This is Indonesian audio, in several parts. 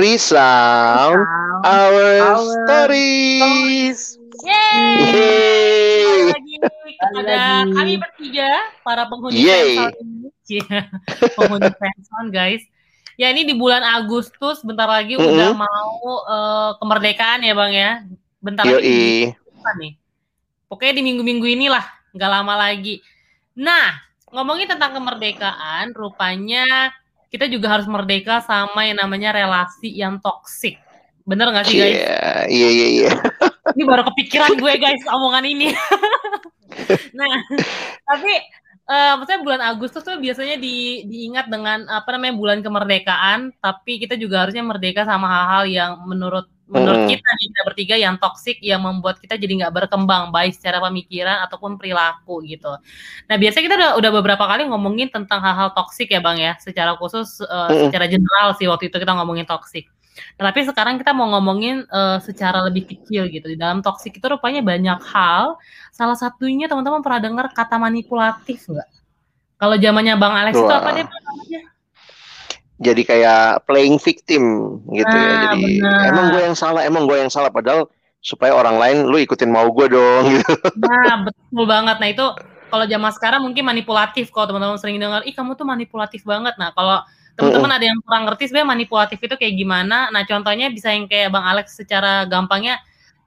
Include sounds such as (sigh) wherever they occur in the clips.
Resound our, our stories. Yeay. Yeay. lagi lagi. kami bertiga para penghuni Yeay. Friendzone ini. Cie, (laughs) penghuni Friendzone guys. Ya ini di bulan Agustus bentar lagi Mm-mm. udah mau eh, kemerdekaan ya Bang ya. Bentar lagi Yoi. depan nih. Pokoknya di minggu-minggu inilah, nggak lama lagi. Nah, ngomongin tentang kemerdekaan, rupanya kita juga harus merdeka sama yang namanya relasi yang toksik. Bener nggak sih guys? Iya, iya, iya, iya. (laughs) Ini baru kepikiran gue (laughs) guys omongan ini. (laughs) nah, tapi eh maksudnya bulan Agustus tuh biasanya di, diingat dengan apa namanya bulan kemerdekaan, tapi kita juga harusnya merdeka sama hal-hal yang menurut menurut Hmm. kita kita bertiga yang toksik yang membuat kita jadi nggak berkembang baik secara pemikiran ataupun perilaku gitu. Nah biasanya kita udah, udah beberapa kali ngomongin tentang hal-hal toksik ya bang ya, secara khusus Mm-mm. secara general sih waktu itu kita ngomongin toksik. Nah, tapi sekarang kita mau ngomongin eh, secara lebih kecil gitu. Di dalam toksik itu rupanya banyak hal. Salah satunya teman-teman pernah dengar kata manipulatif nggak? Kalau zamannya Bang Alex itu Wah. apa dia namanya? Jadi kayak playing victim gitu ya. Nah, Jadi benar. emang gue yang salah, emang gue yang salah. Padahal supaya orang lain lu ikutin mau gue dong (laughs) gitu. Nah, betul banget. Nah, itu kalau zaman sekarang mungkin manipulatif kalau teman-teman sering dengar, "Ih, kamu tuh manipulatif banget." Nah, kalau teman-teman ada yang kurang ngerti sebenarnya manipulatif itu kayak gimana? Nah, contohnya bisa yang kayak Bang Alex secara gampangnya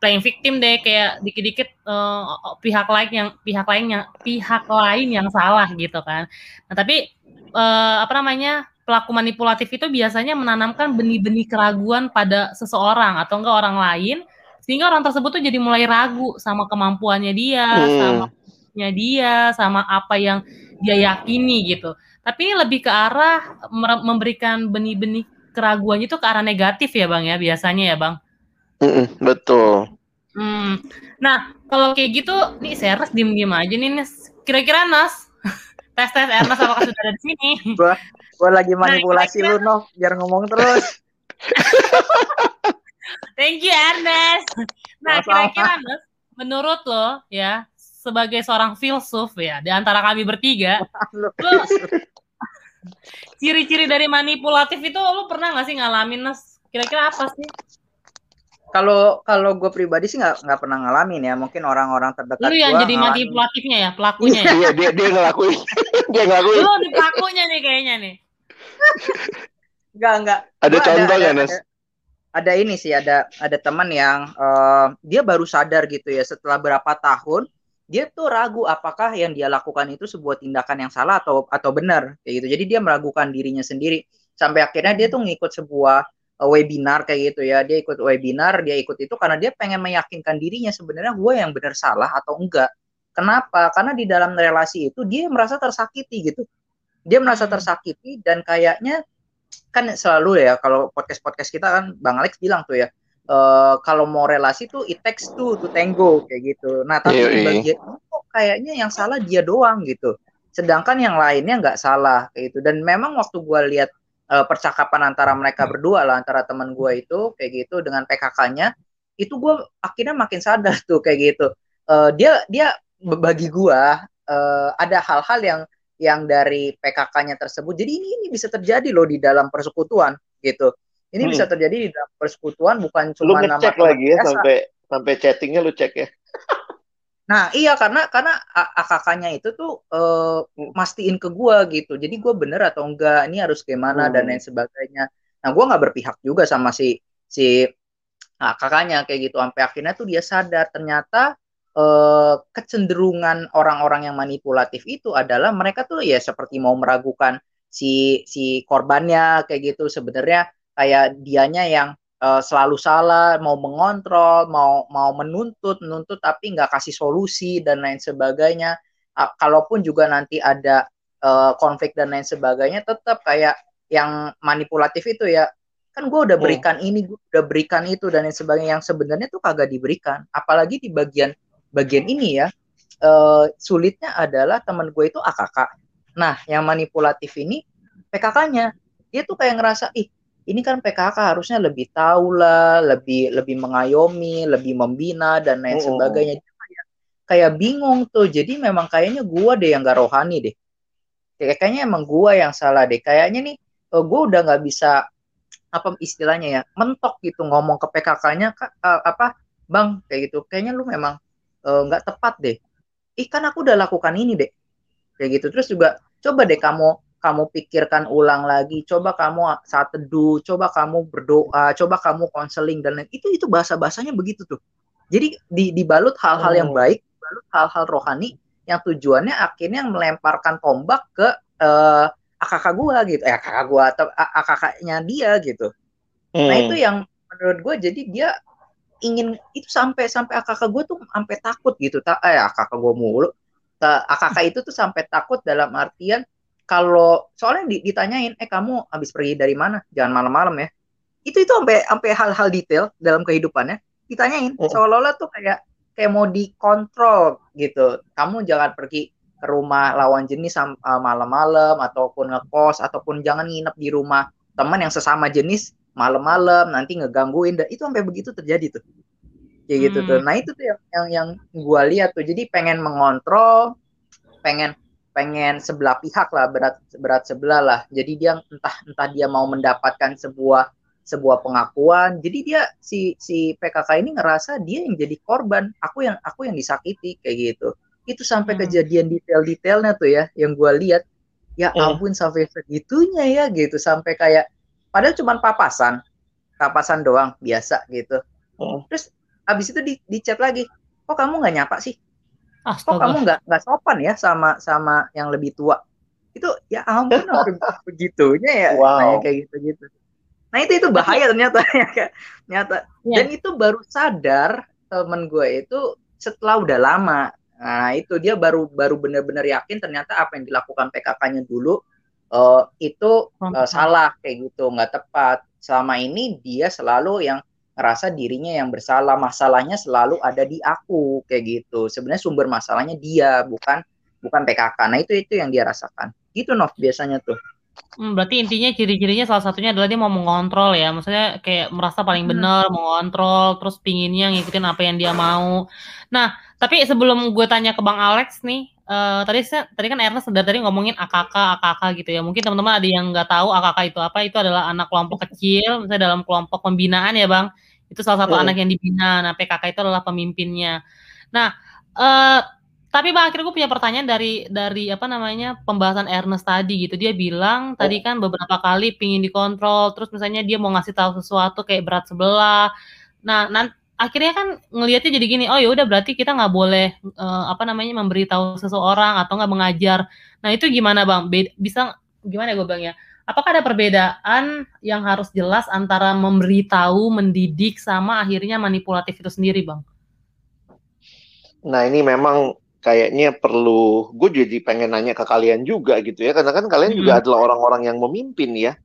playing victim deh kayak dikit-dikit eh, pihak lain yang pihak lain yang pihak lain yang salah gitu kan. Nah, tapi eh, apa namanya? pelaku manipulatif itu biasanya menanamkan benih-benih keraguan pada seseorang atau enggak orang lain sehingga orang tersebut tuh jadi mulai ragu sama kemampuannya dia, Hmm. sama nya dia, sama apa yang dia yakini gitu. Tapi ini lebih ke arah memberikan benih-benih keraguannya itu ke arah negatif ya bang ya biasanya ya bang. Mm-mm, betul. Hmm. Nah kalau kayak gitu, nih saya Ernest diem-diem aja nih. Kira-kira Nas, tes tes Ernest apakah sudah ada di sini? Gue lagi manipulasi kira-kira- lu, Nov, biar ngomong terus. (laughs) Thank you Ernest. Nah kira-kira menurut lo ya sebagai seorang filsuf ya di antara kami bertiga, (laughs) Lu- lo ciri-ciri dari manipulatif itu lo pernah nggak sih ngalamin Nes? Kira-kira apa sih? Kalau kalau gue pribadi sih nggak nggak pernah ngalamin ya. Mungkin orang-orang terdekat Lu yang gua jadi ngalamin. manipulatifnya ya, pelakunya ya. Iya, dia dia ngelakuin. (laughs) dia ngelakuin. Lu di pelakunya nih kayaknya nih. (laughs) Enggak, enggak. Ada Gua contoh ada, nggak, Nes? ada, ada ini sih, ada ada teman yang eh, dia baru sadar gitu ya setelah berapa tahun dia tuh ragu apakah yang dia lakukan itu sebuah tindakan yang salah atau atau benar kayak gitu. Jadi dia meragukan dirinya sendiri sampai akhirnya dia tuh ngikut sebuah webinar kayak gitu ya. Dia ikut webinar, dia ikut itu karena dia pengen meyakinkan dirinya sebenarnya gue yang benar salah atau enggak. Kenapa? Karena di dalam relasi itu dia merasa tersakiti gitu. Dia merasa Hmm. tersakiti dan kayaknya kan selalu ya kalau podcast-podcast kita kan Bang Alex bilang tuh ya eh, kalau mau relasi tuh it takes two to tango kayak gitu. Nah, tapi di bagian kok kayaknya yang salah dia doang gitu. Sedangkan yang lainnya nggak salah kayak gitu. Dan memang waktu gua lihat eh, percakapan antara mereka berdua lah antara teman gua itu kayak gitu dengan PKK-nya itu gua akhirnya makin sadar tuh kayak gitu. Eh, dia dia bagi gua eh, ada hal-hal yang yang dari PKK-nya tersebut. Jadi ini ini bisa terjadi loh di dalam persekutuan gitu. Ini Hmm. bisa terjadi di dalam persekutuan bukan cuma nama ngecek lagi ya biasa. sampai sampai chattingnya lu cek ya. (laughs) Nah, iya karena karena AKK-nya itu tuh eh, mastiin ke gua gitu. Jadi gua bener atau enggak, ini harus gimana dan Hmm. lain sebagainya. Nah, gua nggak berpihak juga sama si si AKK-nya kayak gitu. Sampai akhirnya tuh dia sadar ternyata eh, kecenderungan orang-orang yang manipulatif itu adalah mereka tuh ya seperti mau meragukan si si korbannya kayak gitu. Sebenarnya kayak dianya yang eh, selalu salah, mau mengontrol, mau mau menuntut, menuntut tapi nggak kasih solusi dan lain sebagainya. Kalaupun juga nanti ada eh, konflik dan lain sebagainya, tetap kayak yang manipulatif itu ya kan gue udah Hmm. berikan ini, gue udah berikan itu dan lain sebagainya yang sebenarnya tuh kagak diberikan. Apalagi di bagian bagian ini ya eh, sulitnya adalah teman gue itu AKK. Nah, yang manipulatif ini PKK-nya dia tuh kayak ngerasa ih ini kan PKK harusnya lebih tahu lah, lebih lebih mengayomi, lebih membina dan lain Mm-mm. sebagainya. Kayak, kayak bingung tuh. Jadi memang kayaknya gua deh yang gak rohani deh. Kayak- Kayaknya emang gua yang salah deh. Kayaknya nih eh, gua udah nggak bisa apa istilahnya ya mentok gitu ngomong ke PKK-nya uh, apa bang kayak gitu kayaknya lu memang eh, nggak uh, tepat deh ih kan aku udah lakukan ini deh kayak gitu terus juga coba deh kamu kamu pikirkan ulang lagi coba kamu saat teduh coba kamu berdoa coba kamu konseling dan lain itu itu bahasa bahasanya begitu tuh jadi di, dibalut hal-hal oh. yang baik dibalut hal-hal rohani yang tujuannya akhirnya melemparkan tombak ke uh, kakak gua gitu eh kakak gua atau kakaknya dia gitu nah, hmm. nah itu yang menurut gua jadi dia ingin itu sampai sampai kakak gua tuh sampai takut gitu tak eh kakak gua mulu kakak itu tuh sampai takut dalam artian kalau soalnya ditanyain eh kamu habis pergi dari mana? Jangan malam-malam ya. Itu itu sampai sampai hal-hal detail dalam kehidupannya ditanyain. Oh. seolah-olah tuh kayak kayak mau dikontrol gitu. Kamu jangan pergi ke rumah lawan jenis uh, malam-malam ataupun ngekos ataupun jangan nginep di rumah teman yang sesama jenis malam-malam nanti ngegangguin. Dan itu sampai begitu terjadi tuh. Kayak gitu hmm. tuh nah itu tuh yang yang, yang gue lihat tuh. Jadi pengen mengontrol pengen pengen sebelah pihak lah berat berat sebelah lah. Jadi dia entah entah dia mau mendapatkan sebuah sebuah pengakuan. Jadi dia si si PKK ini ngerasa dia yang jadi korban. Aku yang aku yang disakiti kayak gitu. Itu sampai hmm. kejadian detail-detailnya tuh ya yang gue lihat. Ya hmm. ampun sampai segitunya ya gitu. Sampai kayak padahal cuma papasan. Papasan doang biasa gitu. Hmm. terus abis itu di, di chat lagi kok kamu nggak nyapa sih Astaga. kok kamu nggak nggak sopan ya sama sama yang lebih tua itu ya ampun (laughs) begitunya ya wow. kayak gitu gitu nah itu itu bahaya ternyata (laughs) ya ternyata ya. dan itu baru sadar temen gue itu setelah udah lama Nah, itu dia baru baru benar-benar yakin ternyata apa yang dilakukan PKK-nya dulu uh, itu uh, salah kayak gitu, nggak tepat. Selama ini dia selalu yang ngerasa dirinya yang bersalah, masalahnya selalu ada di aku kayak gitu. Sebenarnya sumber masalahnya dia, bukan bukan PKK. Nah, itu itu yang dia rasakan. Gitu Nov biasanya tuh. Hmm, berarti intinya ciri-cirinya salah satunya adalah dia mau mengontrol ya, maksudnya kayak merasa paling hmm. benar, hmm. mengontrol, terus pinginnya ngikutin apa yang dia mau. Nah, tapi sebelum gue tanya ke Bang Alex nih, uh, tadi tadi kan Ernest sudah tadi ngomongin AKK, AKK gitu ya. Mungkin teman-teman ada yang nggak tahu AKK itu apa? Itu adalah anak kelompok kecil, misalnya dalam kelompok pembinaan ya Bang. Itu salah satu hmm. anak yang dibina. Nah, PKK itu adalah pemimpinnya. Nah, uh, tapi Bang akhirnya gue punya pertanyaan dari dari apa namanya pembahasan Ernest tadi gitu. Dia bilang oh. tadi kan beberapa kali pingin dikontrol, terus misalnya dia mau ngasih tahu sesuatu kayak berat sebelah. Nah, nanti akhirnya kan ngelihatnya jadi gini, oh ya udah berarti kita nggak boleh uh, apa namanya memberitahu seseorang atau nggak mengajar. Nah itu gimana bang? Be bisa gimana ya gue bang ya? Apakah ada perbedaan yang harus jelas antara memberitahu, mendidik, sama akhirnya manipulatif itu sendiri bang? Nah ini memang kayaknya perlu gue jadi pengen nanya ke kalian juga gitu ya karena kan kalian hmm. juga adalah orang-orang yang memimpin ya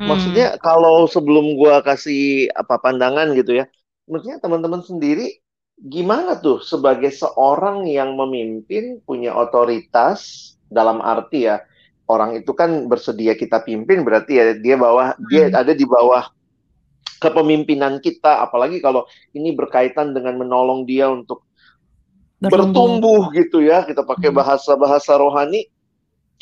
hmm. maksudnya kalau sebelum gue kasih apa pandangan gitu ya maksudnya teman-teman sendiri gimana tuh sebagai seorang yang memimpin punya otoritas dalam arti ya orang itu kan bersedia kita pimpin berarti ya dia bawah hmm. dia ada di bawah kepemimpinan kita apalagi kalau ini berkaitan dengan menolong dia untuk bertumbuh, gitu ya kita pakai hmm. bahasa-bahasa rohani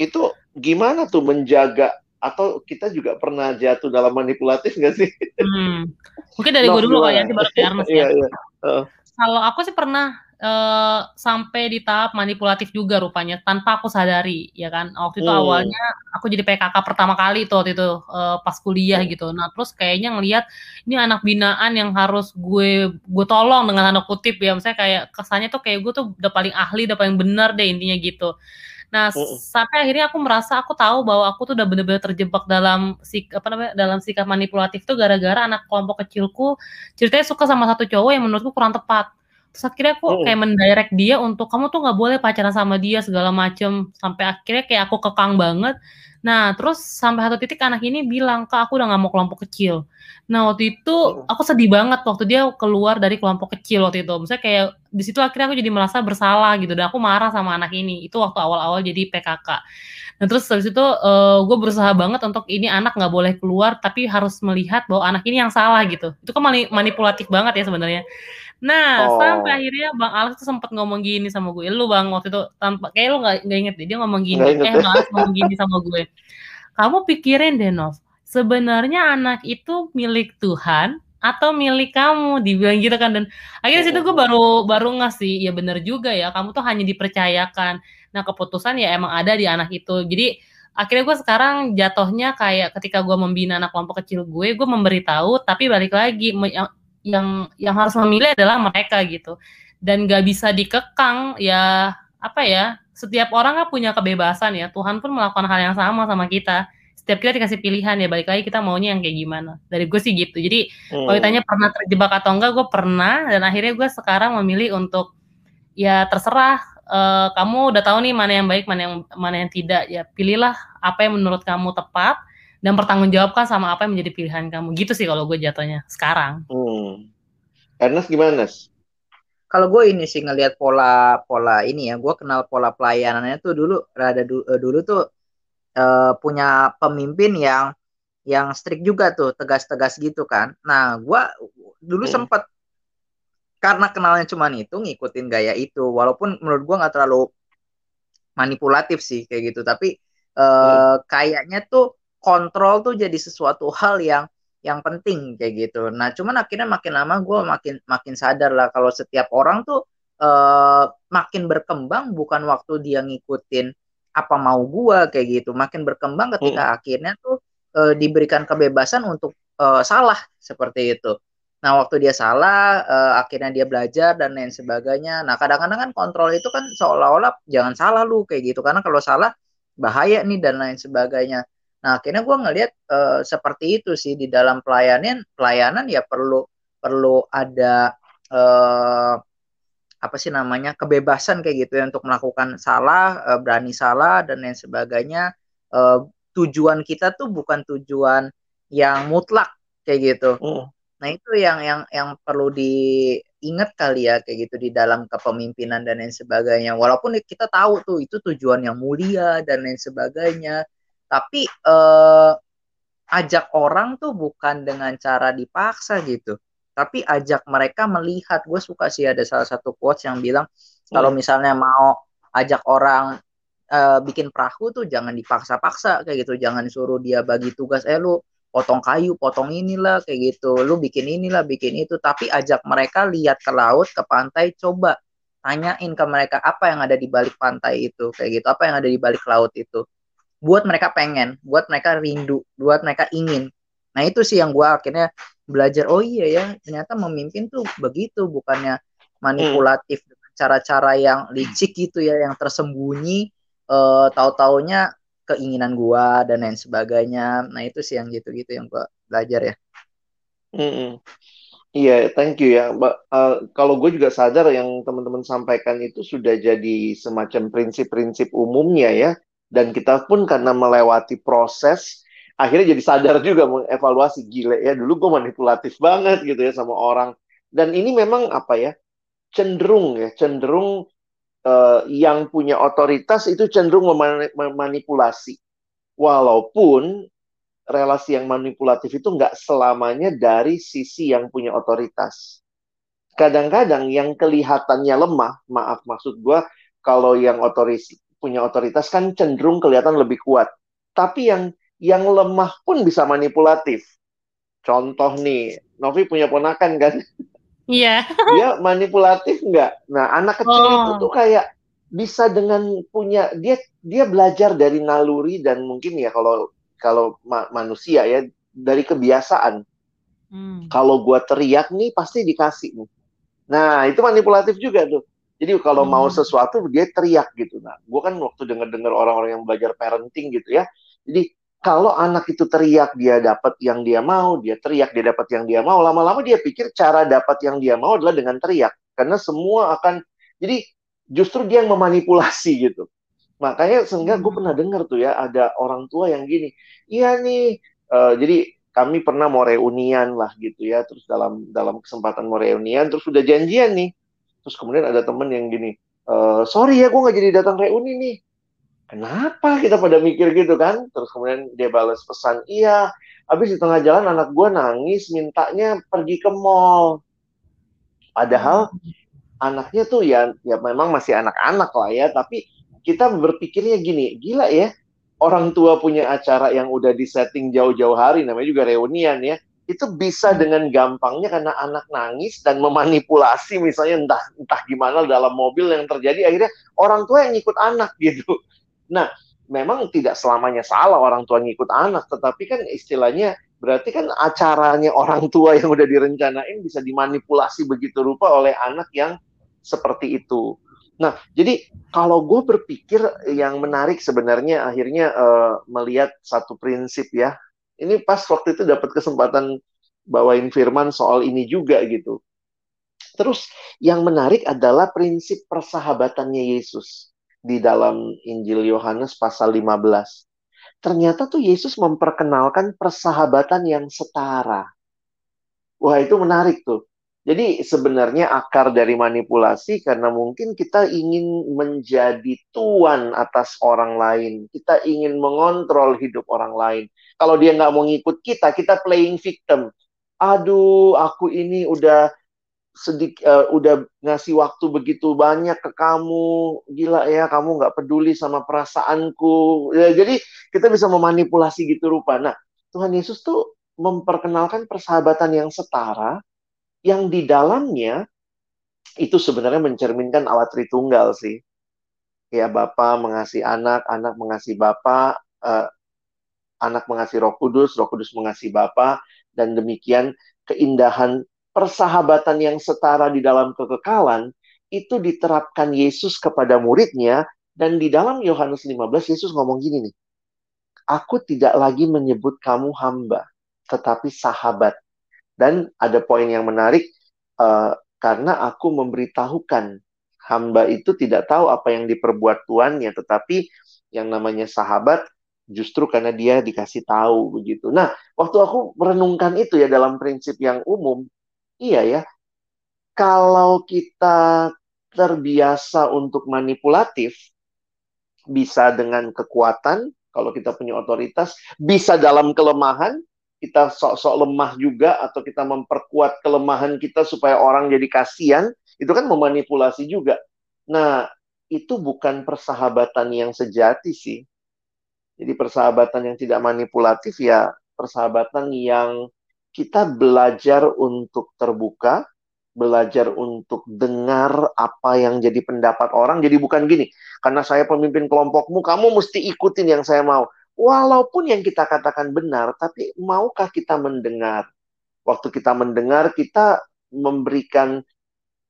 itu gimana tuh menjaga atau kita juga pernah jatuh dalam manipulatif nggak sih? Hmm. Mungkin dari gue dulu kali ya, baru ke Ernest (laughs) ya. Iya, iya. Uh. Kalau aku sih pernah uh, sampai di tahap manipulatif juga rupanya tanpa aku sadari ya kan waktu itu hmm. awalnya aku jadi PKK pertama kali tuh waktu itu uh, pas kuliah gitu nah terus kayaknya ngelihat ini anak binaan yang harus gue gue tolong dengan tanda kutip ya misalnya kayak kesannya tuh kayak gue tuh udah paling ahli udah paling benar deh intinya gitu Nah, uh. sampai akhirnya aku merasa aku tahu bahwa aku tuh udah bener-bener terjebak dalam sik apa namanya dalam sikap manipulatif tuh gara-gara anak kelompok kecilku ceritanya suka sama satu cowok yang menurutku kurang tepat terus akhirnya aku oh. kayak mendirect dia untuk kamu tuh nggak boleh pacaran sama dia segala macem sampai akhirnya kayak aku kekang banget nah terus sampai satu titik anak ini bilang kak aku udah nggak mau kelompok kecil nah waktu itu oh. aku sedih banget waktu dia keluar dari kelompok kecil waktu itu misalnya kayak di situ akhirnya aku jadi merasa bersalah gitu dan aku marah sama anak ini itu waktu awal-awal jadi PKK Nah terus habis itu uh, eh, gue berusaha banget untuk ini anak nggak boleh keluar tapi harus melihat bahwa anak ini yang salah gitu. Itu kan manipulatif banget ya sebenarnya. Nah, oh. sampai akhirnya Bang Alex tuh sempat ngomong gini sama gue. Lu Bang waktu itu tanpa kayak lu nggak inget deh dia ngomong gini. eh Bang Alex ngomong gini sama gue. Kamu pikirin deh Nov, sebenarnya anak itu milik Tuhan atau milik kamu dibilang gitu kan dan akhirnya situ gue baru baru ngasih ya bener juga ya kamu tuh hanya dipercayakan nah keputusan ya emang ada di anak itu jadi akhirnya gue sekarang jatuhnya kayak ketika gue membina anak kelompok kecil gue gue memberitahu tapi balik lagi yang yang harus memilih adalah mereka gitu. Dan gak bisa dikekang ya apa ya setiap orang kan punya kebebasan ya. Tuhan pun melakukan hal yang sama sama kita. Setiap kita dikasih pilihan ya balik lagi kita maunya yang kayak gimana. Dari gue sih gitu. Jadi hmm. kalau ditanya pernah terjebak atau enggak gue pernah. Dan akhirnya gue sekarang memilih untuk ya terserah uh, kamu udah tahu nih mana yang baik mana yang mana yang tidak. Ya pilihlah apa yang menurut kamu tepat dan pertanggungjawabkan sama apa yang menjadi pilihan kamu gitu sih kalau gue jatuhnya sekarang hmm. Ernest gimana Nes? Kalau gue ini sih ngelihat pola pola ini ya, gue kenal pola pelayanannya tuh dulu rada du, eh, dulu tuh uh, punya pemimpin yang yang strict juga tuh tegas-tegas gitu kan nah gue dulu hmm. sempet karena kenalnya cuma itu ngikutin gaya itu walaupun menurut gue nggak terlalu manipulatif sih kayak gitu tapi uh, hmm. kayaknya tuh kontrol tuh jadi sesuatu hal yang yang penting kayak gitu. Nah, cuman akhirnya makin lama gue makin makin sadar lah kalau setiap orang tuh uh, makin berkembang bukan waktu dia ngikutin apa mau gua kayak gitu. Makin berkembang ketika hmm. akhirnya tuh e, diberikan kebebasan untuk e, salah seperti itu. Nah waktu dia salah e, akhirnya dia belajar dan lain sebagainya. Nah kadang-kadang kan kontrol itu kan seolah-olah jangan salah lu kayak gitu. Karena kalau salah bahaya nih dan lain sebagainya nah akhirnya gua ngelihat e, seperti itu sih di dalam pelayanan pelayanan ya perlu perlu ada e, apa sih namanya kebebasan kayak gitu ya untuk melakukan salah uh, berani salah dan lain sebagainya. Uh, tujuan kita tuh bukan tujuan yang mutlak kayak gitu. Mm. nah itu yang yang yang perlu diingat kali ya kayak gitu di dalam kepemimpinan dan lain sebagainya. Walaupun kita tahu tuh itu tujuan yang mulia dan lain sebagainya tapi uh, ajak orang tuh bukan dengan cara dipaksa gitu. Tapi ajak mereka melihat. Gue suka sih ada salah satu quotes yang bilang hmm. kalau misalnya mau ajak orang uh, bikin perahu tuh jangan dipaksa-paksa. Kayak gitu. Jangan suruh dia bagi tugas eh lu potong kayu potong inilah. Kayak gitu. Lu bikin inilah bikin itu. Tapi ajak mereka lihat ke laut ke pantai coba tanyain ke mereka apa yang ada di balik pantai itu. Kayak gitu. Apa yang ada di balik laut itu buat mereka pengen buat mereka rindu buat mereka ingin nah itu sih yang gue akhirnya belajar oh iya ya ternyata memimpin tuh begitu bukannya manipulatif dengan cara-cara yang licik gitu ya yang tersembunyi uh, tahu-taunya keinginan gua dan lain sebagainya nah itu sih yang gitu-gitu yang gua belajar ya hmm. Iya, yeah, thank you ya. Uh, kalau gue juga sadar yang teman-teman sampaikan itu sudah jadi semacam prinsip-prinsip umumnya ya. Dan kita pun karena melewati proses akhirnya jadi sadar juga mengevaluasi gile ya dulu gue manipulatif banget gitu ya sama orang. Dan ini memang apa ya cenderung ya cenderung uh, yang punya otoritas itu cenderung memanipulasi. Walaupun relasi yang manipulatif itu nggak selamanya dari sisi yang punya otoritas. Kadang-kadang yang kelihatannya lemah maaf maksud gue kalau yang otoris punya otoritas kan cenderung kelihatan lebih kuat tapi yang yang lemah pun bisa manipulatif. Contoh nih, Novi punya ponakan kan? Iya. (laughs) Dia manipulatif nggak? Nah, anak kecil oh. itu tuh kayak bisa dengan punya dia dia belajar dari naluri dan mungkin ya kalau kalau ma manusia ya dari kebiasaan. Hmm. Kalau gua teriak nih pasti dikasih nih. Nah, itu manipulatif juga tuh. Jadi kalau hmm. mau sesuatu dia teriak gitu. Nah, gua kan waktu dengar-dengar orang-orang yang belajar parenting gitu ya. Jadi kalau anak itu teriak dia dapat yang dia mau, dia teriak dia dapat yang dia mau, lama-lama dia pikir cara dapat yang dia mau adalah dengan teriak. Karena semua akan jadi justru dia yang memanipulasi gitu. Makanya sehingga gue pernah dengar tuh ya ada orang tua yang gini, iya nih, uh, jadi kami pernah mau reunian lah gitu ya, terus dalam dalam kesempatan mau reunian, terus sudah janjian nih, terus kemudian ada temen yang gini, e, sorry ya gue nggak jadi datang reuni nih, kenapa kita pada mikir gitu kan? Terus kemudian dia balas pesan, iya. Habis di tengah jalan anak gue nangis, mintanya pergi ke mall. Padahal anaknya tuh ya, ya memang masih anak-anak lah ya, tapi kita berpikirnya gini, gila ya, orang tua punya acara yang udah disetting jauh-jauh hari, namanya juga reunian ya, itu bisa dengan gampangnya karena anak nangis dan memanipulasi misalnya entah entah gimana dalam mobil yang terjadi akhirnya orang tua yang ikut anak gitu. Nah, memang tidak selamanya salah orang tua ngikut anak, tetapi kan istilahnya berarti kan acaranya orang tua yang udah direncanain bisa dimanipulasi begitu rupa oleh anak yang seperti itu. Nah, jadi kalau gue berpikir yang menarik sebenarnya akhirnya uh, melihat satu prinsip ya. Ini pas waktu itu dapat kesempatan bawain firman soal ini juga gitu. Terus yang menarik adalah prinsip persahabatannya Yesus di dalam Injil Yohanes pasal 15. Ternyata tuh Yesus memperkenalkan persahabatan yang setara. Wah, itu menarik tuh. Jadi sebenarnya akar dari manipulasi karena mungkin kita ingin menjadi tuan atas orang lain. Kita ingin mengontrol hidup orang lain. Kalau dia nggak mau ngikut kita, kita playing victim. Aduh, aku ini udah sedik uh, udah ngasih waktu begitu banyak ke kamu gila ya kamu nggak peduli sama perasaanku ya, jadi kita bisa memanipulasi gitu rupa nah Tuhan Yesus tuh memperkenalkan persahabatan yang setara yang di dalamnya itu sebenarnya mencerminkan Allah Tritunggal sih. Ya Bapa mengasihi anak, anak mengasihi Bapa, uh, anak mengasihi Roh Kudus, Roh Kudus mengasihi Bapa, dan demikian keindahan persahabatan yang setara di dalam kekekalan itu diterapkan Yesus kepada muridnya dan di dalam Yohanes 15 Yesus ngomong gini nih. Aku tidak lagi menyebut kamu hamba, tetapi sahabat. Dan ada poin yang menarik uh, karena aku memberitahukan hamba itu tidak tahu apa yang diperbuat tuannya, tetapi yang namanya sahabat justru karena dia dikasih tahu begitu. Nah, waktu aku merenungkan itu ya dalam prinsip yang umum, iya ya. Kalau kita terbiasa untuk manipulatif, bisa dengan kekuatan, kalau kita punya otoritas, bisa dalam kelemahan, kita sok-sok lemah juga atau kita memperkuat kelemahan kita supaya orang jadi kasihan, itu kan memanipulasi juga. Nah, itu bukan persahabatan yang sejati sih. Jadi persahabatan yang tidak manipulatif ya persahabatan yang kita belajar untuk terbuka, belajar untuk dengar apa yang jadi pendapat orang. Jadi bukan gini, karena saya pemimpin kelompokmu, kamu mesti ikutin yang saya mau walaupun yang kita katakan benar, tapi maukah kita mendengar? Waktu kita mendengar, kita memberikan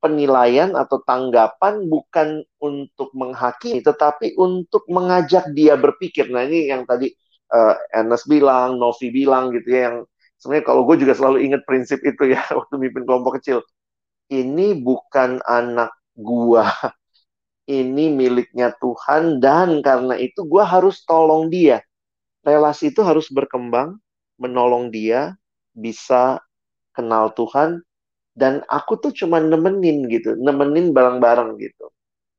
penilaian atau tanggapan bukan untuk menghakimi, tetapi untuk mengajak dia berpikir. Nah ini yang tadi uh, Ernest bilang, Novi bilang gitu ya, yang sebenarnya kalau gue juga selalu ingat prinsip itu ya (laughs) waktu mimpin kelompok kecil. Ini bukan anak gua, ini miliknya Tuhan dan karena itu gue harus tolong dia relasi itu harus berkembang, menolong dia bisa kenal Tuhan dan aku tuh cuma nemenin gitu, nemenin bareng-bareng gitu.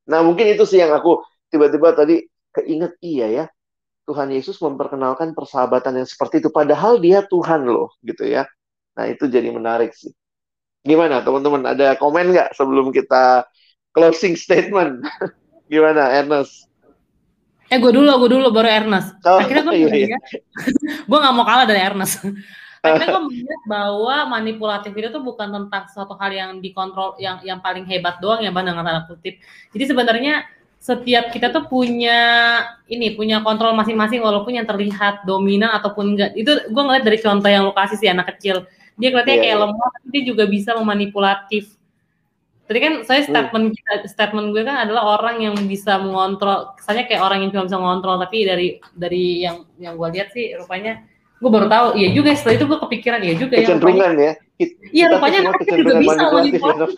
Nah, mungkin itu sih yang aku tiba-tiba tadi keinget iya ya. Tuhan Yesus memperkenalkan persahabatan yang seperti itu padahal dia Tuhan loh gitu ya. Nah, itu jadi menarik sih. Gimana teman-teman? Ada komen nggak sebelum kita closing statement? (laughs) Gimana Ernest? Eh gue dulu, gue dulu baru Ernest. Oh, Akhirnya gue iya, iya. (laughs) gue gak mau kalah dari Ernest. Akhirnya gue melihat bahwa manipulatif itu tuh bukan tentang suatu hal yang dikontrol, yang yang paling hebat doang ya bang dengan tanda kutip. Jadi sebenarnya setiap kita tuh punya ini punya kontrol masing-masing walaupun yang terlihat dominan ataupun enggak. Itu gue ngeliat dari contoh yang lokasi sih anak kecil. Dia kelihatannya yeah, kayak yeah. lemah, tapi dia juga bisa memanipulatif Tadi kan saya hmm. statement hmm. statement gue kan adalah orang yang bisa mengontrol, kesannya kayak orang yang cuma bisa mengontrol, tapi dari dari yang yang gue lihat sih rupanya gue baru tahu, iya juga setelah itu gue kepikiran, iya juga ya. Kecenderungan ya. Iya rupanya anak kecil juga bisa manipulatif.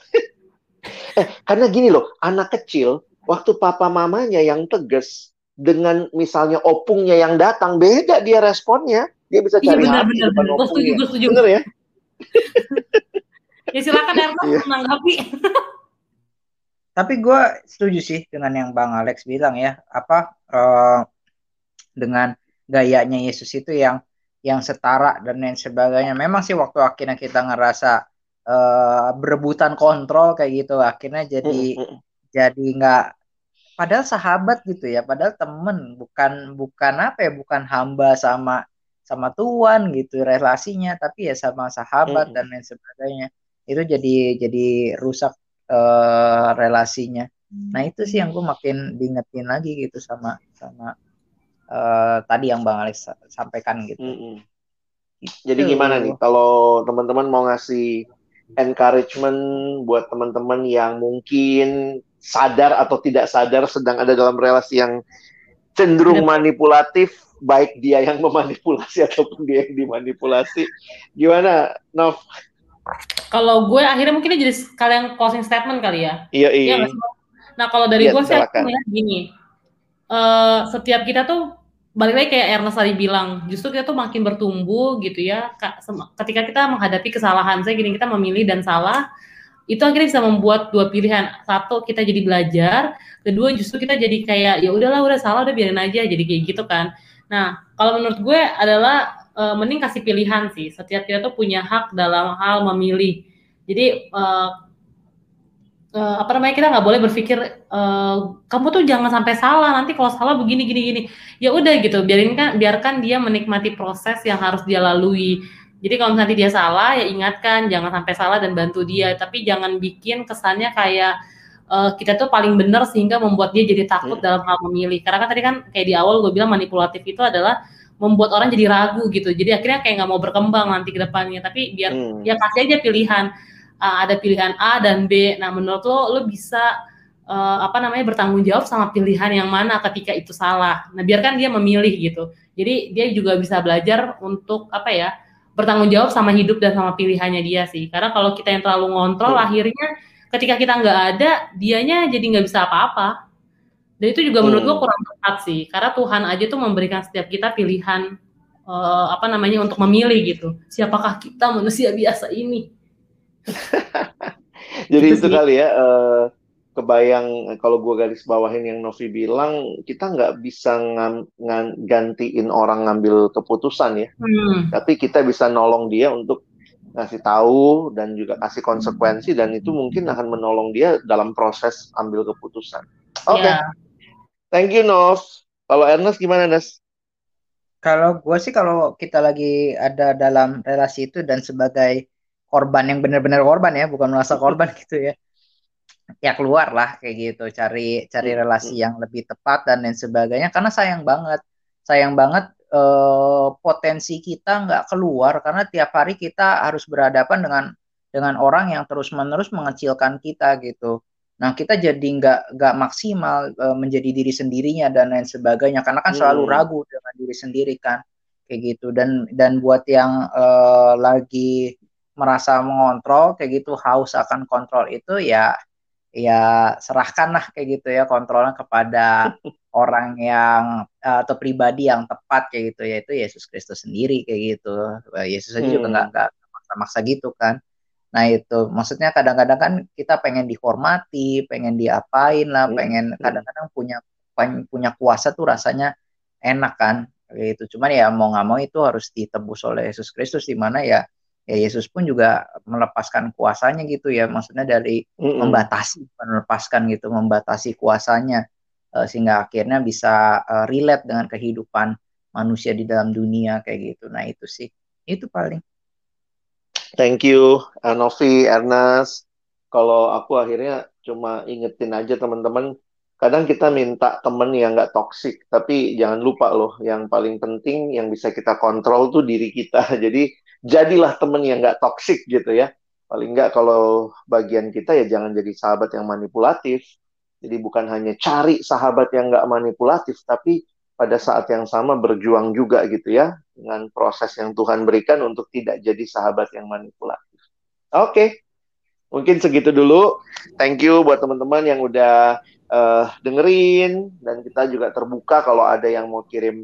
(laughs) eh, karena gini loh, anak kecil waktu papa mamanya yang tegas dengan misalnya opungnya yang datang beda dia responnya, dia bisa iya, cari iya, benar, benar, benar. Gue setuju, gue setuju. Bener ya? (laughs) ya silakan Erna yeah. menanggapi. (laughs) Tapi gue setuju sih dengan yang Bang Alex bilang ya, apa uh, dengan gayanya Yesus itu yang yang setara dan lain sebagainya. Memang sih waktu akhirnya kita ngerasa uh, berebutan kontrol kayak gitu, akhirnya jadi mm -hmm. jadi nggak padahal sahabat gitu ya padahal temen bukan bukan apa ya bukan hamba sama sama tuan gitu relasinya tapi ya sama sahabat hmm. dan lain sebagainya itu jadi jadi rusak uh, relasinya nah itu sih yang gue makin diingetin lagi gitu sama sama uh, tadi yang bang Alex sampaikan gitu. Hmm. Jadi gimana nih kalau teman-teman mau ngasih encouragement buat teman-teman yang mungkin sadar atau tidak sadar sedang ada dalam relasi yang cenderung manipulatif baik dia yang memanipulasi ataupun dia yang dimanipulasi gimana Nov? Kalau gue akhirnya mungkin jadi kalian closing statement kali ya. Iya iya, iya nah kalau dari ya, gue sih aku gini uh, setiap kita tuh balik lagi kayak Ernest tadi bilang, justru kita tuh makin bertumbuh gitu ya. Ketika kita menghadapi kesalahan, saya gini kita memilih dan salah, itu akhirnya bisa membuat dua pilihan. Satu kita jadi belajar, kedua justru kita jadi kayak ya udahlah udah salah udah biarin aja jadi kayak gitu kan. Nah kalau menurut gue adalah uh, mending kasih pilihan sih. Setiap kita tuh punya hak dalam hal memilih. Jadi uh, uh, apa namanya kita nggak boleh berpikir uh, kamu tuh jangan sampai salah nanti kalau salah begini gini gini. Ya udah gitu biarin kan biarkan dia menikmati proses yang harus dia lalui. Jadi kalau nanti dia salah ya ingatkan jangan sampai salah dan bantu dia. Tapi jangan bikin kesannya kayak uh, kita tuh paling benar sehingga membuat dia jadi takut hmm. dalam hal memilih. Karena kan tadi kan kayak di awal gue bilang manipulatif itu adalah membuat orang jadi ragu gitu. Jadi akhirnya kayak nggak mau berkembang nanti ke depannya. Tapi biar hmm. ya kasih aja pilihan uh, ada pilihan A dan B. Nah, menurut lo lo bisa uh, apa namanya bertanggung jawab sama pilihan yang mana ketika itu salah. Nah, biarkan dia memilih gitu. Jadi dia juga bisa belajar untuk apa ya? bertanggung jawab sama hidup dan sama pilihannya dia sih. Karena kalau kita yang terlalu ngontrol, hmm. akhirnya ketika kita nggak ada, dianya jadi nggak bisa apa-apa. Dan itu juga hmm. menurut gue kurang tepat sih. Karena Tuhan aja tuh memberikan setiap kita pilihan uh, apa namanya untuk memilih gitu. Siapakah kita manusia biasa ini? (laughs) Jadi itu, itu kali ya uh, kebayang kalau gue garis bawahin yang Novi bilang kita nggak bisa ngam, ngan, gantiin orang ngambil keputusan ya, hmm. tapi kita bisa nolong dia untuk ngasih tahu dan juga kasih konsekuensi dan itu mungkin akan menolong dia dalam proses ambil keputusan. Oke, okay. yeah. thank you Nov. Kalau Ernest gimana Nes? Kalau gue sih kalau kita lagi ada dalam relasi itu dan sebagai korban yang benar-benar korban ya bukan merasa (laughs) korban gitu ya. Ya keluar lah kayak gitu. Cari cari hmm, relasi yang lebih tepat dan lain sebagainya. Karena sayang banget sayang banget eh, potensi kita nggak keluar. Karena tiap hari kita harus berhadapan dengan dengan orang yang terus menerus mengecilkan kita gitu. Nah kita jadi nggak nggak maksimal eh, menjadi diri sendirinya dan lain sebagainya. Karena kan selalu hmm. ragu dengan diri sendiri kan kayak gitu. Dan dan buat yang eh, lagi merasa mengontrol kayak gitu haus akan kontrol itu ya ya serahkanlah kayak gitu ya kontrolnya kepada (laughs) orang yang eh, atau pribadi yang tepat kayak gitu yaitu Yesus Kristus sendiri kayak gitu Yesus aja hmm. juga nggak nggak maksa-maksa gitu kan nah itu maksudnya kadang-kadang kan kita pengen dihormati pengen diapain lah hmm. pengen kadang-kadang punya punya kuasa tuh rasanya enak kan kayak gitu cuman ya mau nggak mau itu harus ditebus oleh Yesus Kristus di mana ya ya Yesus pun juga melepaskan kuasanya gitu ya maksudnya dari mm-hmm. membatasi melepaskan gitu membatasi kuasanya uh, sehingga akhirnya bisa uh, relate dengan kehidupan manusia di dalam dunia kayak gitu. Nah itu sih itu paling. Thank you Novi Ernest. Kalau aku akhirnya cuma ingetin aja teman-teman kadang kita minta temen yang nggak toksik tapi jangan lupa loh yang paling penting yang bisa kita kontrol tuh diri kita. (laughs) Jadi jadilah temen yang nggak toksik gitu ya. Paling nggak kalau bagian kita ya jangan jadi sahabat yang manipulatif. Jadi bukan hanya cari sahabat yang nggak manipulatif, tapi pada saat yang sama berjuang juga gitu ya dengan proses yang Tuhan berikan untuk tidak jadi sahabat yang manipulatif. Oke, okay. mungkin segitu dulu. Thank you buat teman-teman yang udah uh, dengerin dan kita juga terbuka kalau ada yang mau kirim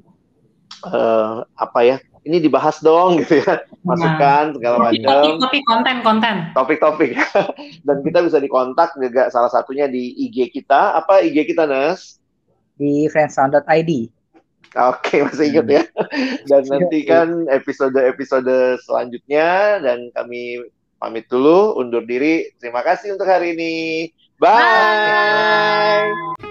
uh, apa ya ini dibahas dong (laughs) gitu ya. Masukan nah, segala macam. topik konten konten. Topik-topik. (laughs) Dan kita bisa dikontak juga salah satunya di IG kita. Apa IG kita Nas di friendsound.id Oke, masih ingat ya. Dan nanti kan episode-episode selanjutnya. Dan kami pamit dulu, undur diri. Terima kasih untuk hari ini. Bye. Bye.